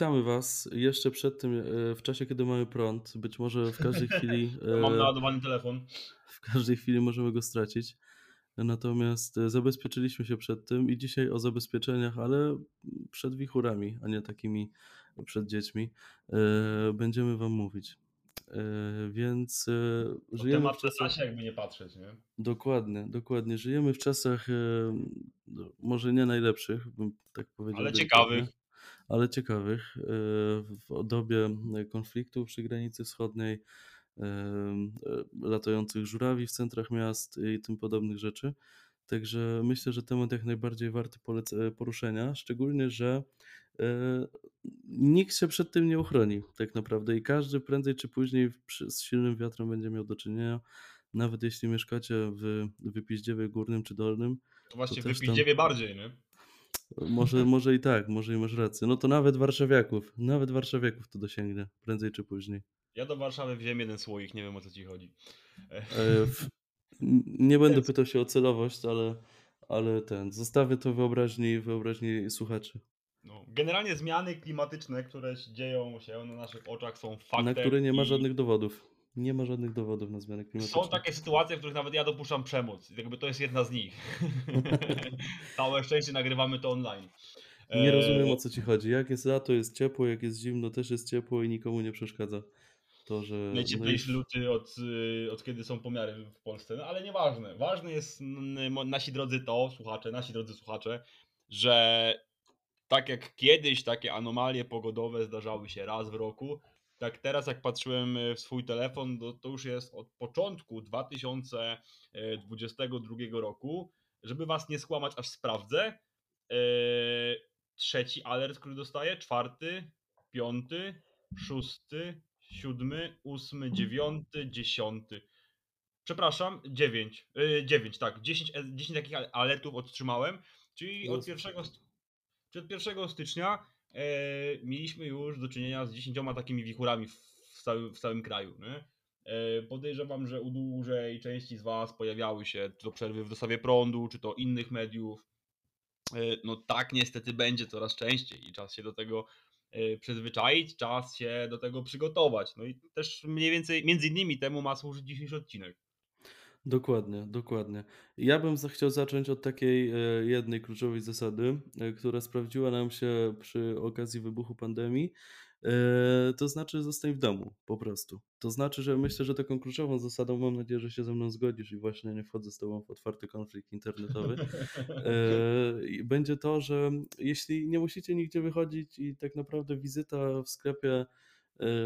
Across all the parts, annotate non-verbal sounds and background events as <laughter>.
witamy Was jeszcze przed tym, e, w czasie, kiedy mamy prąd. Być może w każdej <laughs> chwili. Mam e, naładowany telefon. W każdej chwili możemy go stracić. Natomiast e, zabezpieczyliśmy się przed tym i dzisiaj o zabezpieczeniach, ale przed wichurami, a nie takimi przed dziećmi, będziemy Wam mówić. Więc żyjemy temat w czasach. jakby nie patrzeć, nie? Dokładnie, dokładnie. Żyjemy w czasach no, może nie najlepszych, bym tak powiedział. Ale ciekawych. Ale ciekawych. e, W dobie konfliktu przy granicy wschodniej, e, e, latających żurawi w centrach miast i tym podobnych rzeczy. Także myślę, że temat jak najbardziej warty poruszenia, szczególnie, że e, nikt się przed tym nie uchroni tak naprawdę i każdy prędzej czy później z silnym wiatrem będzie miał do czynienia. Nawet jeśli mieszkacie w Wypiździewie Górnym czy Dolnym, To właśnie też w tam- Wypiździewie bardziej, nie? Może, może i tak, może i masz rację. No to nawet warszawiaków, nawet warszawiaków to dosięgnie, prędzej czy później. Ja do Warszawy wziąłem jeden słoik, nie wiem o co ci chodzi. E, E, nie <laughs> będę pytał się o celowość, ale, ale ten, zostawię to wyobraźni, wyobraźni słuchaczy, No, generalnie zmiany klimatyczne, które dzieją się na naszych oczach są faktem. na które nie ma żadnych dowodów. Nie ma żadnych dowodów na zmiany klimatyczne. Są takie sytuacje, w których nawet ja dopuszczam przemoc. Jakby to jest jedna z nich. <laughs> Całe szczęście nagrywamy to online. Nie E, rozumiem o co ci chodzi. Jak jest lato, jest ciepło, jak jest zimno, też jest ciepło i nikomu nie przeszkadza to, że. no Najcieplejszy i- luty od, y, od kiedy są pomiary w Polsce, no ale nieważne. Ważne jest, nasi drodzy to, słuchacze, nasi drodzy słuchacze, że tak jak kiedyś takie anomalie pogodowe zdarzały się raz w roku, tak teraz jak patrzyłem y, w swój telefon, to, to już jest od początku 2022 roku. Żeby was nie skłamać, aż sprawdzę. e, Trzeci alert, który dostaję, czwarty, piąty, szósty, siódmy, ósmy, dziewiąty, dziesiąty. Przepraszam, dziewięć. Yy, dziewięć, tak. Dziesięć, e, dziesięć takich al- alertów otrzymałem. Czyli od Jezus. 1, st- czyli od 1 stycznia e, mieliśmy już do czynienia z dziesięcioma takimi wichurami w, całym, w całym kraju. Nie? E, podejrzewam, że u dłużej części z Was pojawiały się czy to przerwy w dostawie prądu, czy to innych mediów. E, No tak niestety będzie coraz częściej i czas się do tego e, przyzwyczaić, czas się do tego przygotować. No i też mniej więcej, między innymi temu ma służyć dzisiejszy odcinek. Dokładnie, dokładnie. Ja bym za- chciał zacząć od takiej e, jednej kluczowej zasady, e, która sprawdziła nam się przy okazji wybuchu pandemii. E, To znaczy, zostań w domu po prostu. To znaczy, że myślę, że taką kluczową zasadą, mam nadzieję, że się ze mną zgodzisz i właśnie nie wchodzę z Tobą w otwarty konflikt internetowy. <laughs> E, i Będzie to, że jeśli nie musicie nigdzie wychodzić i tak naprawdę wizyta w sklepie,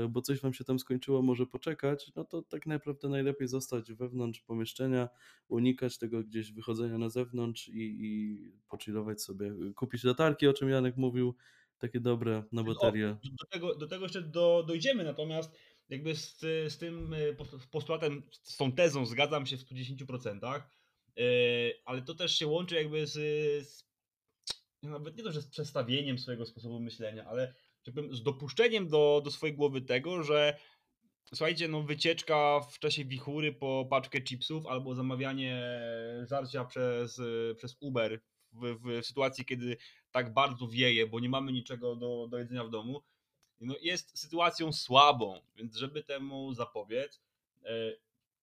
bo coś wam się tam skończyło, może poczekać, no to tak naprawdę najlepiej zostać wewnątrz pomieszczenia, unikać tego gdzieś wychodzenia na zewnątrz i, i pochillować sobie. Kupić latarki, o czym Janek mówił, takie dobre na baterię. do, do, tego, do tego jeszcze do, dojdziemy, natomiast jakby z, z tym e, pos- postulatem, z tą tezą zgadzam się w 110%, e, ale to też się łączy jakby z, z nawet nie to, że z przestawieniem swojego sposobu myślenia, ale powiem, z dopuszczeniem do, do swojej głowy tego, że słuchajcie, no wycieczka w czasie wichury po paczkę chipsów albo zamawianie żarcia przez, przez Uber w, w sytuacji, kiedy tak bardzo wieje, bo nie mamy niczego do, do jedzenia w domu, no jest sytuacją słabą, więc żeby temu zapobiec, e,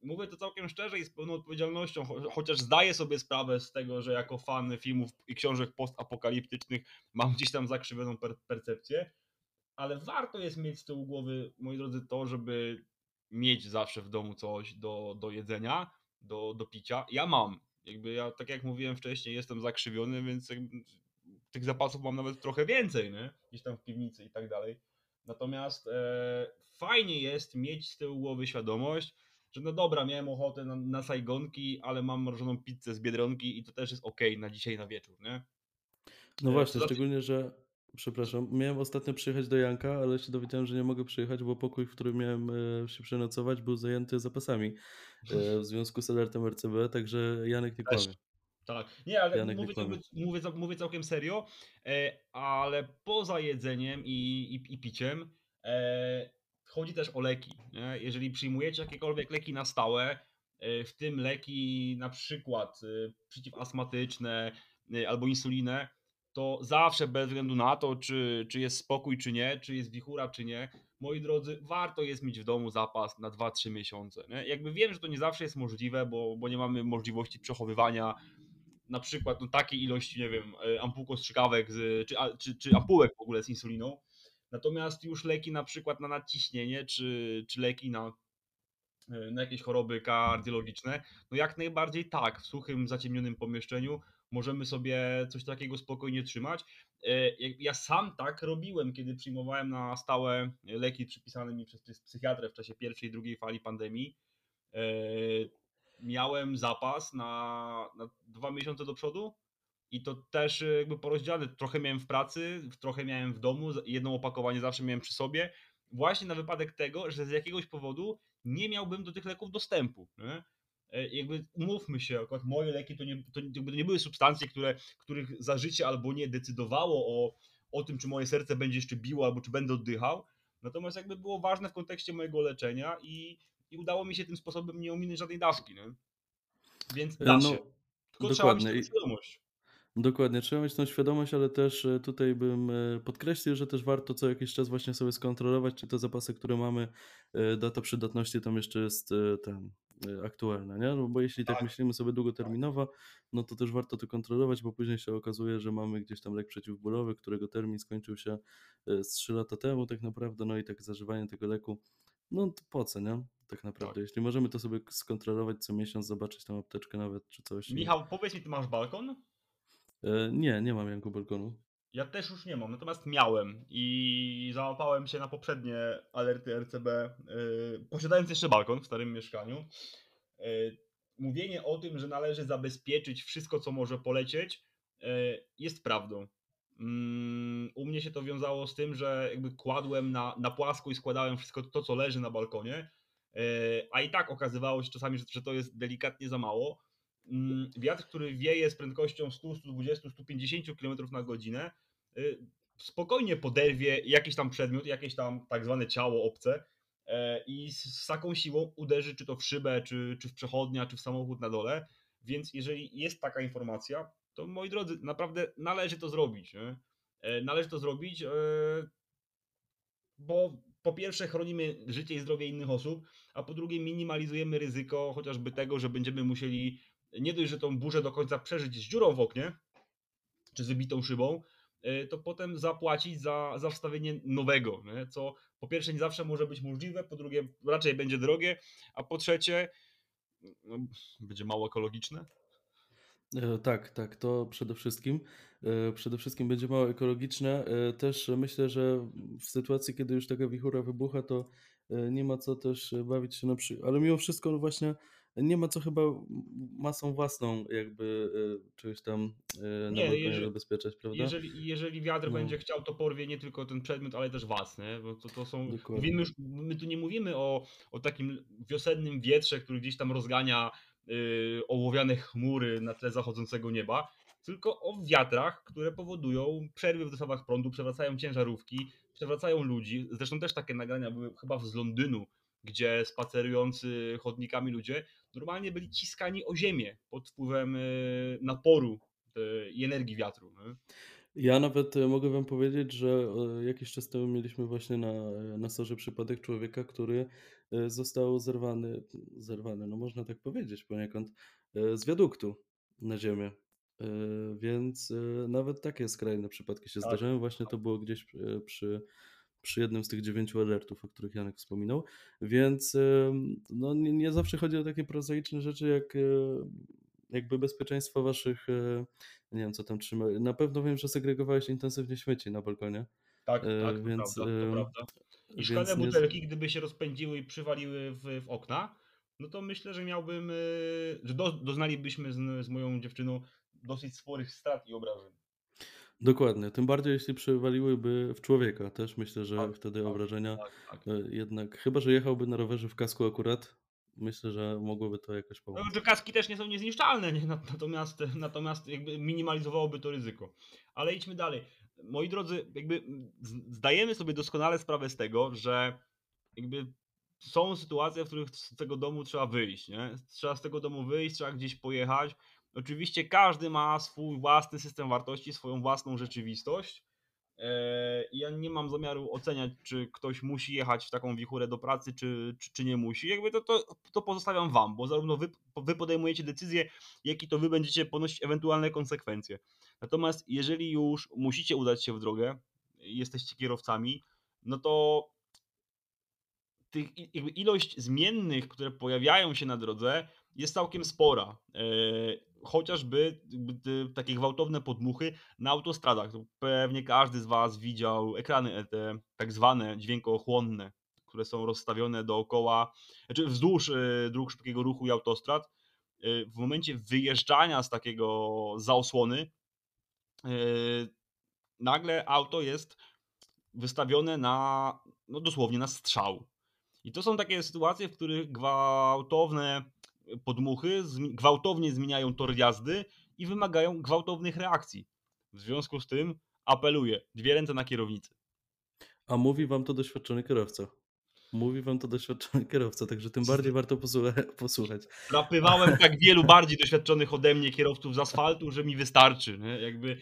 mówię to całkiem szczerze i z pełną odpowiedzialnością, cho- chociaż zdaję sobie sprawę z tego, że jako fan filmów i książek postapokaliptycznych mam gdzieś tam zakrzywioną per percepcję, ale warto jest mieć z tyłu głowy, moi drodzy, to, żeby mieć zawsze w domu coś do, do jedzenia, do, do picia. Ja mam. Jakby ja, tak jak mówiłem wcześniej, jestem zakrzywiony, więc tych zapasów mam nawet trochę więcej, nie? Gdzieś tam w piwnicy i tak dalej. Natomiast e, fajnie jest mieć z tyłu głowy świadomość, że no dobra, miałem ochotę na, na sajgonki, ale mam mrożoną pizzę z Biedronki i to też jest ok na dzisiaj, na wieczór, nie? No E, właśnie, tym- szczególnie, że przepraszam, miałem ostatnio przyjechać do Janka, ale się dowiedziałem, że nie mogę przyjechać, bo pokój, w którym miałem e, się przenocować, był zajęty zapasami e, w związku z alertem RCB, także Janek nie kłamie. Tak, nie, ale Janek nie mówię, kłamie. mówię, mówię, cał- mówię całkiem serio, e, ale poza jedzeniem i, i, i piciem chodzi też o leki. Nie? Jeżeli przyjmujecie jakiekolwiek leki na stałe, w tym leki na przykład przeciwastmatyczne albo insulinę, to zawsze bez względu na to, czy, czy jest spokój, czy nie, czy jest wichura, czy nie, moi drodzy, warto jest mieć w domu zapas na 2-3 miesiące. Nie? Jakby wiem, że to nie zawsze jest możliwe, bo, bo nie mamy możliwości przechowywania na przykład no, takiej ilości, nie wiem, e, ampułek ostrzykawek z, czy, czy, czy ampułek w ogóle z insuliną. Natomiast już leki na przykład na nadciśnienie, czy, czy leki na, na jakieś choroby kardiologiczne, no jak najbardziej tak, w suchym, zaciemnionym pomieszczeniu możemy sobie coś takiego spokojnie trzymać. E, ja sam tak robiłem, kiedy przyjmowałem na stałe leki przypisane mi przez psychiatrę w czasie pierwszej i drugiej fali pandemii. E, miałem zapas na, na dwa miesiące do przodu i to też jakby porozdziale. Trochę miałem w pracy, trochę miałem w domu, jedno opakowanie zawsze miałem przy sobie, właśnie na wypadek tego, że z jakiegoś powodu nie miałbym do tych leków dostępu. Nie? E, jakby umówmy się, akurat moje leki to nie, to nie były substancje, które, których za życie albo nie decydowało o, o tym, czy moje serce będzie jeszcze biło, albo czy będę oddychał. Natomiast jakby było ważne w kontekście mojego leczenia i, i udało mi się tym sposobem nie ominąć żadnej dawki. Nie? Więc da no, się. Tylko dokładnie. trzeba mieć świadomość. Dokładnie, trzeba mieć tą świadomość, ale też e, tutaj bym e, podkreślił, że też warto co jakiś czas właśnie sobie skontrolować, czy te zapasy, które mamy, e, data przydatności tam jeszcze jest ten aktualna, nie? No bo jeśli tak, tak myślimy sobie długoterminowo, no to też warto to kontrolować, bo później się okazuje, że mamy gdzieś tam lek przeciwbólowy, którego termin skończył się z 3 lata temu tak naprawdę, no i tak zażywanie tego leku, no to po co, nie? Tak naprawdę, tak. jeśli możemy to sobie skontrolować co miesiąc, zobaczyć tam apteczkę nawet, czy coś. Michał, powiedz mi, ty masz balkon? E, nie, nie mam Janku balkonu. Ja też już nie mam, natomiast miałem i załapałem się na poprzednie alerty RCB, yy, posiadając jeszcze balkon w starym mieszkaniu. Yy, mówienie o tym, że należy zabezpieczyć wszystko, co może polecieć, yy, jest prawdą. Mm, u mnie się to wiązało z tym, że jakby kładłem na, na i składałem wszystko to, co leży na balkonie, a i tak okazywało się czasami, że, że to jest delikatnie za mało wiatr, który wieje z prędkością 100, 120, 150 km na godzinę, y, spokojnie poderwie jakiś tam przedmiot, jakieś tam tak zwane ciało obce e, i z taką siłą uderzy czy to w szybę, czy, czy w przechodnia, czy w samochód na dole. Więc jeżeli jest taka informacja, to moi drodzy, naprawdę należy to zrobić. Nie? E, należy to zrobić, e, bo po pierwsze chronimy życie i zdrowie innych osób, a po drugie minimalizujemy ryzyko chociażby tego, że będziemy musieli nie dość, że tą burzę do końca przeżyć z dziurą w oknie, czy z wybitą szybą, e, to potem zapłacić za, za wstawienie nowego, nie? co po pierwsze nie zawsze może być możliwe, po drugie raczej będzie drogie, a po trzecie no, będzie mało ekologiczne. E, tak, tak, to przede wszystkim. E, przede wszystkim będzie mało ekologiczne. Też myślę, że w sytuacji, kiedy już taka wichura wybucha, to nie ma co też bawić się na przykład. Ale mimo wszystko, no właśnie nie ma co chyba masą własną jakby e, czegoś tam e, na jeżeli, zabezpieczać, prawda? Jeżeli, jeżeli wiatr no. będzie chciał, to porwie nie tylko ten przedmiot, ale też was, nie? Bo to, to są, mówimy już, my tu nie mówimy o, o takim wiosennym wietrze, który gdzieś tam rozgania yy, ołowiane chmury na tle zachodzącego nieba, tylko o wiatrach, które powodują przerwy w dostawach prądu, przewracają ciężarówki, przewracają ludzi. Zresztą też takie nagrania były chyba z Londynu, gdzie spacerujący chodnikami ludzie normalnie byli ciskani o ziemię pod wpływem e, naporu i energii wiatru. Nie? Ja nawet e, mogę wam powiedzieć, że jakiś czas temu mieliśmy właśnie na, na sorze przypadek człowieka, który został zerwany, zerwany, no można tak powiedzieć poniekąd, z wiaduktu na ziemię. Więc nawet takie skrajne przypadki się tak, zdarzają. Właśnie to było gdzieś przy przy jednym z tych dziewięciu alertów, o których Janek wspominał. Więc no, nie, nie zawsze chodzi o takie prozaiczne rzeczy, jak e, jakby bezpieczeństwo waszych, e, nie wiem co tam trzyma. Na pewno wiem, że segregowałeś intensywnie śmieci na balkonie. Tak, e, tak, więc, to prawda, to prawda. I szklane butelki, gdyby się rozpędziły i przywaliły w, w okna, no to myślę, że miałbym, że do, doznalibyśmy z, z moją dziewczyną dosyć sporych strat i obrażeń. Dokładnie, tym bardziej jeśli przewaliłyby w człowieka, też myślę, że tak, wtedy tak, obrażenia tak, tak. E, jednak, chyba że jechałby na rowerze w kasku akurat, myślę, że mogłoby to jakoś pomóc. No, że kaski też nie są niezniszczalne, nie? Natomiast, natomiast jakby minimalizowałoby to ryzyko. Ale idźmy dalej. Moi drodzy, jakby zdajemy sobie doskonale sprawę z tego, że jakby są sytuacje, w których z tego domu trzeba wyjść, nie? Trzeba z tego domu wyjść, trzeba gdzieś pojechać, Oczywiście każdy ma swój własny system wartości, swoją własną rzeczywistość. E, Ja nie mam zamiaru oceniać, czy ktoś musi jechać w taką wichurę do pracy, czy, czy, czy nie musi. Jakby to, to, to pozostawiam wam, bo zarówno wy, wy podejmujecie decyzję, jak i to wy będziecie ponosić ewentualne konsekwencje. Natomiast jeżeli już musicie udać się w drogę, jesteście kierowcami, no to tych, i- ilość zmiennych, które pojawiają się na drodze, jest całkiem spora. Chociażby takie gwałtowne podmuchy na autostradach. To pewnie każdy z Was widział ekrany e, te tak zwane dźwiękoochłonne, które są rozstawione dookoła, znaczy wzdłuż e, dróg szybkiego ruchu i autostrad. E, w momencie wyjeżdżania z takiego zaosłony, nagle auto jest wystawione na, no dosłownie na strzał. I to są takie sytuacje, w których gwałtowne podmuchy gwałtownie zmieniają tor jazdy i wymagają gwałtownych reakcji. W związku z tym apeluję, dwie ręce na kierownicy. A mówi wam to doświadczony kierowca. Mówi wam to doświadczony kierowca, także tym bardziej warto posłucha- posłuchać. Napywałem tak wielu bardziej doświadczonych ode mnie kierowców z asfaltu, że mi wystarczy. Nie? Jakby,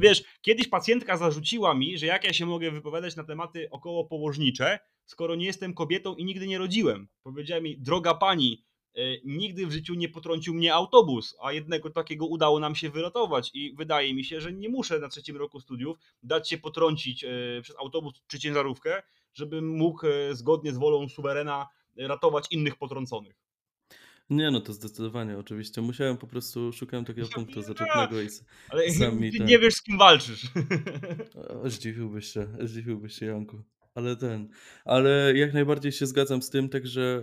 wiesz, kiedyś pacjentka zarzuciła mi, że jak ja się mogę wypowiadać na tematy okołopołożnicze, skoro nie jestem kobietą i nigdy nie rodziłem. Powiedziała mi, droga pani, nigdy w życiu nie potrącił mnie autobus, a jednego takiego udało nam się wyratować i wydaje mi się, że nie muszę na trzecim roku studiów dać się potrącić e, przez autobus czy ciężarówkę, żebym mógł e, zgodnie z wolą suwerena ratować innych potrąconych. Nie, no to zdecydowanie, oczywiście. Musiałem po prostu, szukałem takiego punktu zaczepnego i Ale Sami <laughs> ty ten- nie wiesz z kim walczysz. <laughs> o, zdziwiłbyś się, zdziwiłbyś się, Janku. Ale ten, ale jak najbardziej się zgadzam z tym, także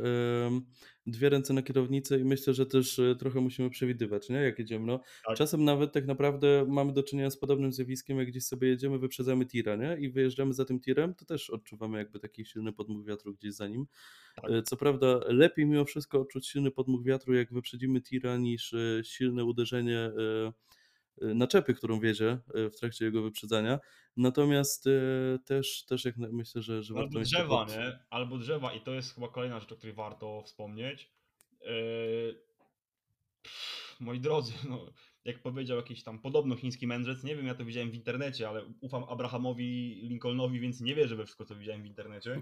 dwie ręce na kierownicę i myślę, że też e, trochę musimy przewidywać, nie? Jak jedziemy. No, Tak. Czasem nawet tak naprawdę mamy do czynienia z podobnym zjawiskiem, jak gdzieś sobie jedziemy, wyprzedzamy tira, nie? I wyjeżdżamy za tym tirem, to też odczuwamy jakby taki silny podmuch wiatru gdzieś za nim. Tak. E, Co prawda lepiej mimo wszystko odczuć silny podmuch wiatru, jak wyprzedzimy tira, niż e, silne uderzenie naczepy, którą wiezie e, w trakcie jego wyprzedzania. Natomiast e, też, też jak myślę, że, że warto Albo mieć drzewa, pod- nie? Albo drzewa i to jest chyba kolejna rzecz, o której warto wspomnieć. Yy, pff, Moi drodzy, no, jak powiedział jakiś tam podobno chiński mędrzec, nie wiem, ja to widziałem w internecie, ale ufam Abrahamowi Lincolnowi, więc nie wierzę we wszystko, co widziałem w internecie. <laughs>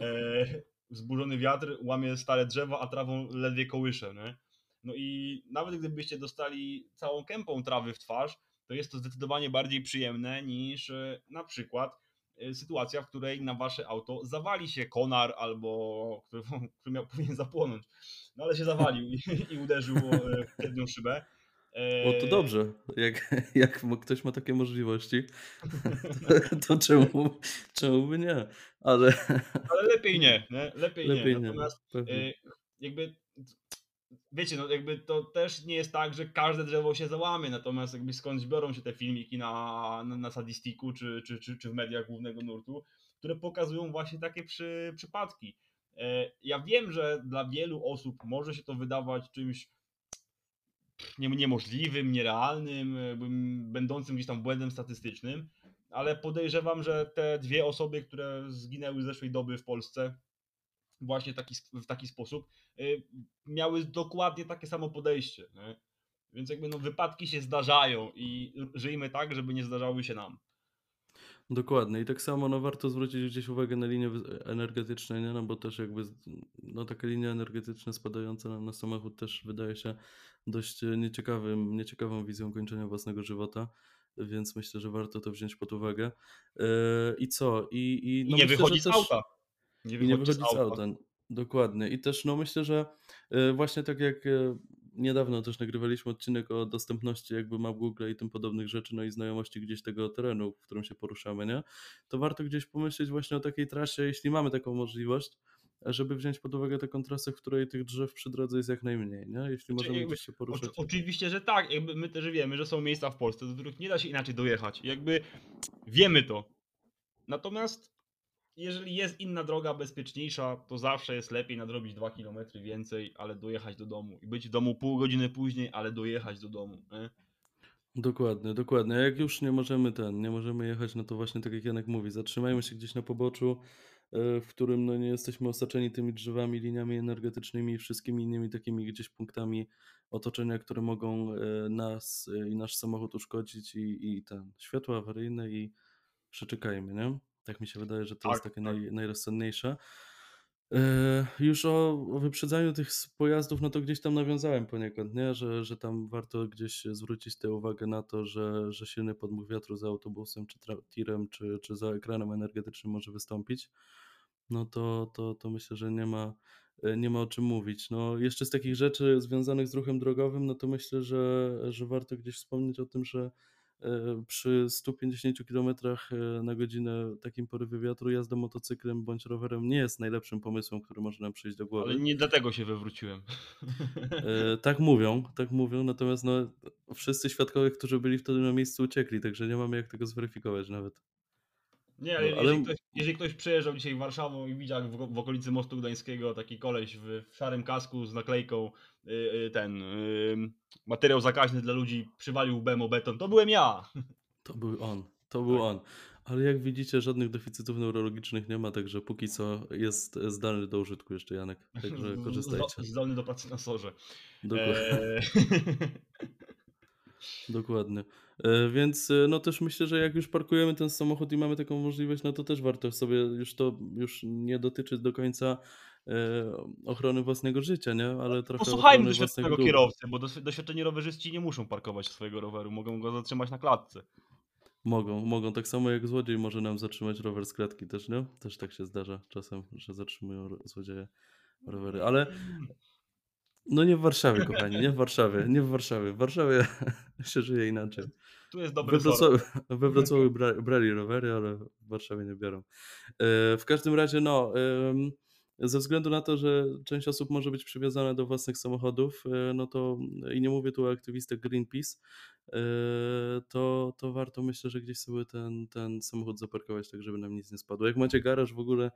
E, Wzburzony wiatr łamie stare drzewa, a trawą ledwie kołysze, nie? No i nawet gdybyście dostali całą kępą trawy w twarz, to jest to zdecydowanie bardziej przyjemne niż e, na przykład e, sytuacja, w której na wasze auto zawali się konar albo który, <laughs> który miał powinien zapłonąć. No ale się zawalił i, i uderzył e, w przednią szybę. E, O, to dobrze. Jak, jak ktoś ma takie możliwości, <laughs> to czemu, czemu by nie? Ale Ale lepiej nie, nie? Lepiej, lepiej nie. nie. Natomiast Pewnie. e, jakby wiecie, no jakby to też nie jest tak, że każde drzewo się załamie, natomiast jakby skądś biorą się te filmiki na, na, na sadistiku czy, czy, czy, czy w mediach głównego nurtu, które pokazują właśnie takie przy, przypadki. E, Ja wiem, że dla wielu osób może się to wydawać czymś nie- niemożliwym, nierealnym, będącym gdzieś tam błędem statystycznym, ale podejrzewam, że te dwie osoby, które zginęły z zeszłej doby w Polsce, właśnie taki, w taki sposób, y, miały dokładnie takie samo podejście. Nie? Więc jakby no, wypadki się zdarzają i żyjmy tak, żeby nie zdarzały się nam. Dokładnie. I tak samo no, warto zwrócić gdzieś uwagę na linie energetyczne, nie? No bo też jakby no, taka linia energetyczna spadająca nam na samochód też wydaje się dość nieciekawym, nieciekawą wizją kończenia własnego żywota, więc myślę, że warto to wziąć pod uwagę. E, I co? I, i, I no nie myślę, wychodzi z też... auta. I nie wychodzi z auta. Dokładnie. I też no myślę, że e, właśnie tak jak e, niedawno też nagrywaliśmy odcinek o dostępności jakby map Google i tym podobnych rzeczy, no i znajomości gdzieś tego terenu, w którym się poruszamy, nie? To warto gdzieś pomyśleć właśnie o takiej trasie, jeśli mamy taką możliwość, żeby wziąć pod uwagę taką trasę, w której tych drzew przy drodze jest jak najmniej, nie? Jeśli możemy jakby gdzieś się poruszać. oczywiście, że tak. Jakby my też wiemy, że są miejsca w Polsce, do których nie da się inaczej dojechać. Jakby wiemy to. Natomiast jeżeli jest inna droga bezpieczniejsza, to zawsze jest lepiej nadrobić 2 km więcej, ale dojechać do domu. I być w domu pół godziny później, ale dojechać do domu. Nie? Dokładnie, dokładnie. Jak już nie możemy ten, nie możemy jechać, no to właśnie tak jak Janek mówi, zatrzymajmy się gdzieś na poboczu, e, w którym no nie jesteśmy osaczeni tymi drzewami, liniami energetycznymi i wszystkimi innymi takimi gdzieś punktami otoczenia, które mogą e, nas e, i nasz samochód uszkodzić i, i ten światła awaryjne i przeczekajmy, nie? Tak mi się wydaje, że to jest Tak, takie tak. naj, najrozsądniejsze. E, Już o, o wyprzedzaniu tych pojazdów, no to gdzieś tam nawiązałem poniekąd, nie? Że, że tam warto gdzieś zwrócić tę uwagę na to, że, że silny podmuch wiatru za autobusem, czy tirem, czy, czy za ekranem energetycznym może wystąpić. No to, to, to myślę, że nie ma, e, nie ma o czym mówić. No, jeszcze z takich rzeczy związanych z ruchem drogowym, no to myślę, że, że warto gdzieś wspomnieć o tym, że przy 150 km na godzinę takim porywie wiatru jazda motocyklem bądź rowerem nie jest najlepszym pomysłem, który może nam przyjść do Ale głowy. nie dlatego się wywróciłem. E, Tak mówią, tak mówią, natomiast no, wszyscy świadkowie, którzy byli wtedy na miejscu uciekli, także nie mamy jak tego zweryfikować nawet. Nie, ale No, jeżeli ale ktoś, jeżeli ktoś przejeżdżał dzisiaj Warszawą i widział w, w okolicy Mostu Gdańskiego taki koleś w, w szarym kasku z naklejką y, y, ten y, materiał zakaźny dla ludzi przywalił łbem o beton, to byłem ja. to był on, to był Tak. on. Ale jak widzicie, żadnych deficytów neurologicznych nie ma, także póki co jest zdalny do użytku jeszcze Janek, także <laughs> korzystajcie. Zdolny do pracy na sorze. Dokładnie. Eee, <laughs> Dokładnie. E, Więc e, no też myślę, że jak już parkujemy ten samochód i mamy taką możliwość, no to też warto sobie już to już nie dotyczy do końca e, ochrony własnego życia, nie? Ale trochę Posłuchajmy doświadczonego kierowcy, bo doświadczeni rowerzyści nie muszą parkować swojego roweru, mogą go zatrzymać na klatce. Mogą, mogą. Tak samo jak złodziej może nam zatrzymać rower z klatki też, nie? Też tak się zdarza czasem, że zatrzymują złodzieje rowery. Ale no nie w Warszawie, <laughs> kochani, nie w Warszawie, nie w Warszawie. W Warszawie <laughs> się żyje inaczej. Tu jest We dobry sort. Wrocławiu, we Wrocławiu bra, brali rowery, ale w Warszawie nie biorą. E, W każdym razie, no, ze względu na to, że część osób może być przywiązana do własnych samochodów, e, no to i nie mówię tu o aktywistach Greenpeace, e, to, to warto myślę, że gdzieś sobie ten, ten samochód zaparkować tak, żeby nam nic nie spadło. Jak macie garaż w ogóle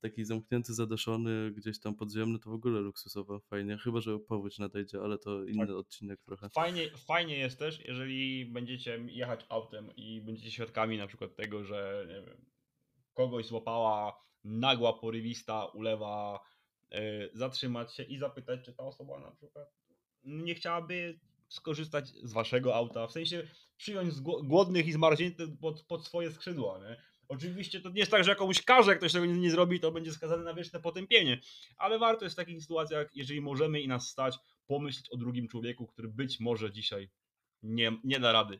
taki zamknięty, zadaszony, gdzieś tam podziemny, to w ogóle luksusowo, fajnie. Chyba, że powódź nadejdzie, ale to inny Tak. odcinek trochę. Fajnie, fajnie jest też, jeżeli będziecie jechać autem i będziecie świadkami na przykład tego, że nie wiem, kogoś złapała nagła porywista ulewa, e, zatrzymać się i zapytać, czy ta osoba na przykład nie chciałaby skorzystać z waszego auta, w sensie przyjąć głodnych i zmarzniętych pod, pod swoje skrzydła, nie? Oczywiście to nie jest tak, że jakąś karze, ktoś tego nie, nie zrobi, to będzie skazany na wieczne potępienie, ale warto jest w takich sytuacjach, jeżeli możemy i nas stać, pomyśleć o drugim człowieku, który być może dzisiaj nie, nie da rady.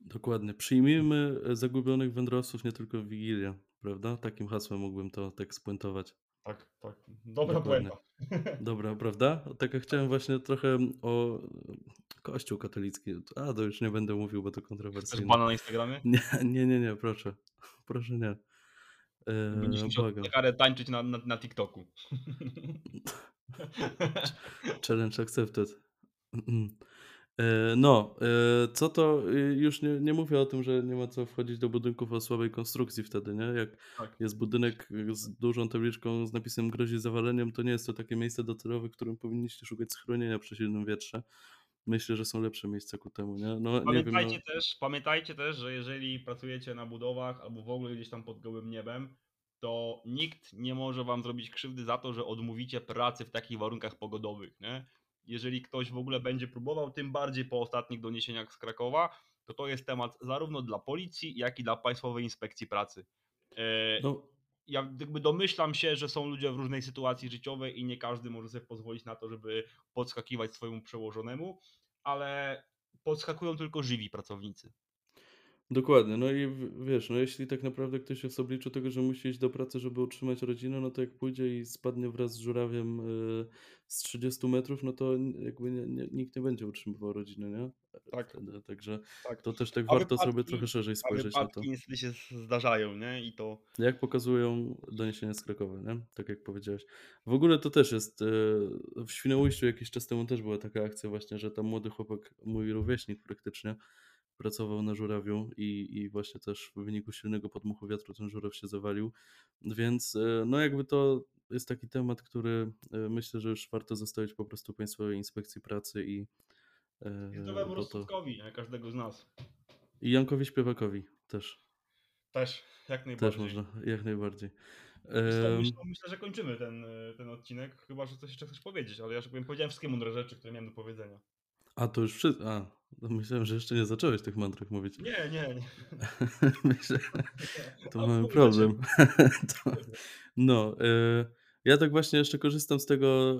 Dokładnie. Przyjmijmy zagubionych wędrowców nie tylko w Wigilię, prawda? Takim hasłem mógłbym to tak spuentować. Tak, tak. Dobra Dokładnie. puenta. <laughs> Dobra, prawda? Tak jak chciałem właśnie trochę o Kościół katolicki. A, to już nie będę mówił, bo to Chcesz kontrowersyjne. bana na Instagramie? <laughs> Nie, nie, nie, nie, proszę. Proszę nie. Będziesz Eee, musiał błagam. za karę tańczyć na, na, na TikToku. Challenge accepted. E, No, e, co to, y, już nie, nie mówię o tym, że nie ma co wchodzić do budynków o słabej konstrukcji wtedy, nie? Jak Tak. jest budynek z dużą tabliczką z napisem grozi zawaleniem, to nie jest to takie miejsce docelowe, w którym powinniście szukać schronienia przy silnym wietrze. Myślę, że są lepsze miejsca ku temu, nie? No, nie wiem, no, Pamiętajcie też, pamiętajcie też, że jeżeli pracujecie na budowach albo w ogóle gdzieś tam pod gołym niebem, to nikt nie może wam zrobić krzywdy za to, że odmówicie pracy w takich warunkach pogodowych, nie? Jeżeli ktoś w ogóle będzie próbował, tym bardziej po ostatnich doniesieniach z Krakowa, to to jest temat zarówno dla policji, jak i dla Państwowej Inspekcji Pracy. E, no, ja jakby domyślam się, że są ludzie w różnej sytuacji życiowej i nie każdy może sobie pozwolić na to, żeby podskakiwać swojemu przełożonemu, ale podskakują tylko żywi pracownicy. Dokładnie, no i w- wiesz, no jeśli tak naprawdę ktoś jest w obliczu tego, że musi iść do pracy, żeby utrzymać rodzinę, no to jak pójdzie i spadnie wraz z żurawiem y, z 30 metrów, no to n- jakby nie, nie, nikt nie będzie utrzymywał rodziny, nie? Tak, Wtedy, także tak. to też tak A warto sobie wypadki- trochę szerzej A spojrzeć na to. wypadki niestety się zdarzają, nie? I to Jak pokazują doniesienia z Krakowa, nie? Tak jak powiedziałeś. W ogóle to też jest, y, w Świnoujściu jakiś czas temu też była taka akcja właśnie, że tam młody chłopak, mój rówieśnik praktycznie, pracował na żurawiu i, i właśnie też w wyniku silnego podmuchu wiatru ten żuraw się zawalił. Więc e, no jakby to jest taki temat, który e, myślę, że już warto zostawić po prostu Państwowej Inspekcji Pracy i, e, jest dobremu bo to? Każdego z nas. i Jankowi Śpiewakowi też. Też, jak Też najbardziej. można, jak najbardziej. Myślę myślę, że kończymy ten, ten odcinek, chyba że coś jeszcze chcesz powiedzieć, ale ja, że tak powiem, powiedziałem wszystkie mądre rzeczy, które miałem do powiedzenia. A to już wszy a, no myślałem, że jeszcze nie zacząłeś tych mądrych mówić. Nie, nie, nie. <laughs> Myślę <laughs> to A mamy problem. <laughs> To no, yy, ja tak właśnie jeszcze korzystam z tego,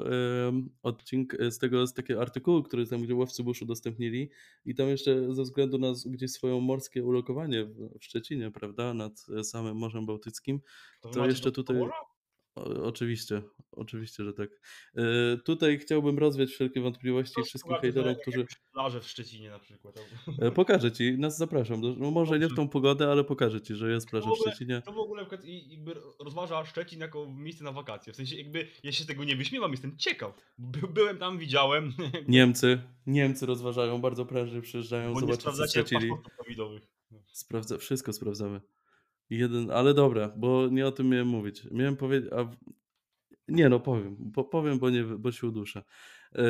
em, odcink z tego z takiego artykułu, który tam, gdzie łowcy burz udostępnili i tam jeszcze ze względu na gdzieś swoją morskie ulokowanie w w Szczecinie, prawda, nad, e, samym Morzem Bałtyckim, To to jeszcze tutaj? O oczywiście, oczywiście, że tak. Yy, tutaj chciałbym rozwiać wszelkie wątpliwości To wszystkim hejterom, którzy plażę w Szczecinie na przykład, E, pokażę ci, nas zapraszam. Do no może nie w tą pogodę, ale pokażę ci, że jest w plaża w Szczecinie. kto w ogóle jakby rozważa Szczecin jako miejsce na wakacje? W sensie jakby ja się z tego nie wyśmiewam, jestem ciekaw. By byłem tam, widziałem, <laughs> Niemcy, Niemcy rozważają, bardzo prężnie przyjeżdżają bo nie zobaczyć co sprawdzacie paszportów covidowych. No. Sprawdza wszystko sprawdzamy. Jeden ale dobra, bo nie o tym miałem mówić. Miałem powiedzieć a nie no, powiem, bo powiem, bo nie bo się uduszę. Eee,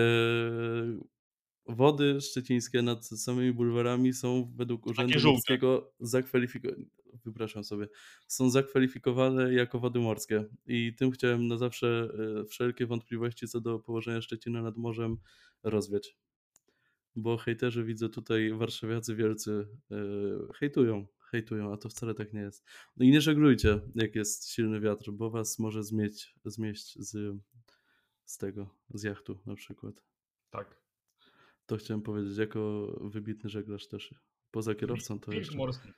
wody szczecińskie nad samymi bulwarami są według Urzędu. Morskiego zakwalifiko wypraszam sobie, są zakwalifikowane jako wody morskie i tym chciałem na zawsze, e, wszelkie wątpliwości co do położenia Szczecina nad morzem rozwiać. Bo hejterzy widzę tutaj warszawiacy wielcy, e, hejtują, hejtują, a to wcale tak nie jest. No i nie żeglujcie, jak jest silny wiatr, bo was może zmieć zmieść z z tego, z jachtu na przykład. Tak. To chciałem powiedzieć jako wybitny żeglarz też. Poza kierowcą to jeszcze morski.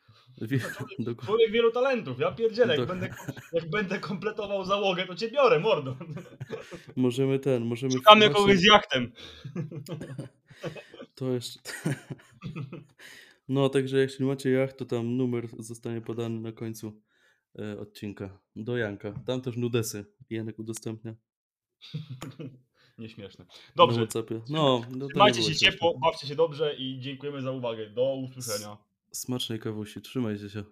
Wi No człowiek człowiek wielu talentów, ja pierdzielę, jak będę jak będę kompletował załogę, to cię biorę, mordo. <laughs> Możemy ten, możemy Szukamy kogoś z jachtem. <laughs> To jeszcze <laughs> No, także jeśli macie jacht, to tam numer zostanie podany na końcu, e, odcinka do Janka. Tam też nudesy Janek udostępnia. <laughs> Nieśmieszne. Na Dobrze. WhatsAppie. No, no to nie Trzymajcie było się śmieszne. ciepło, bawcie się dobrze i dziękujemy za uwagę. Do usłyszenia. smacznej kawusi, trzymajcie się.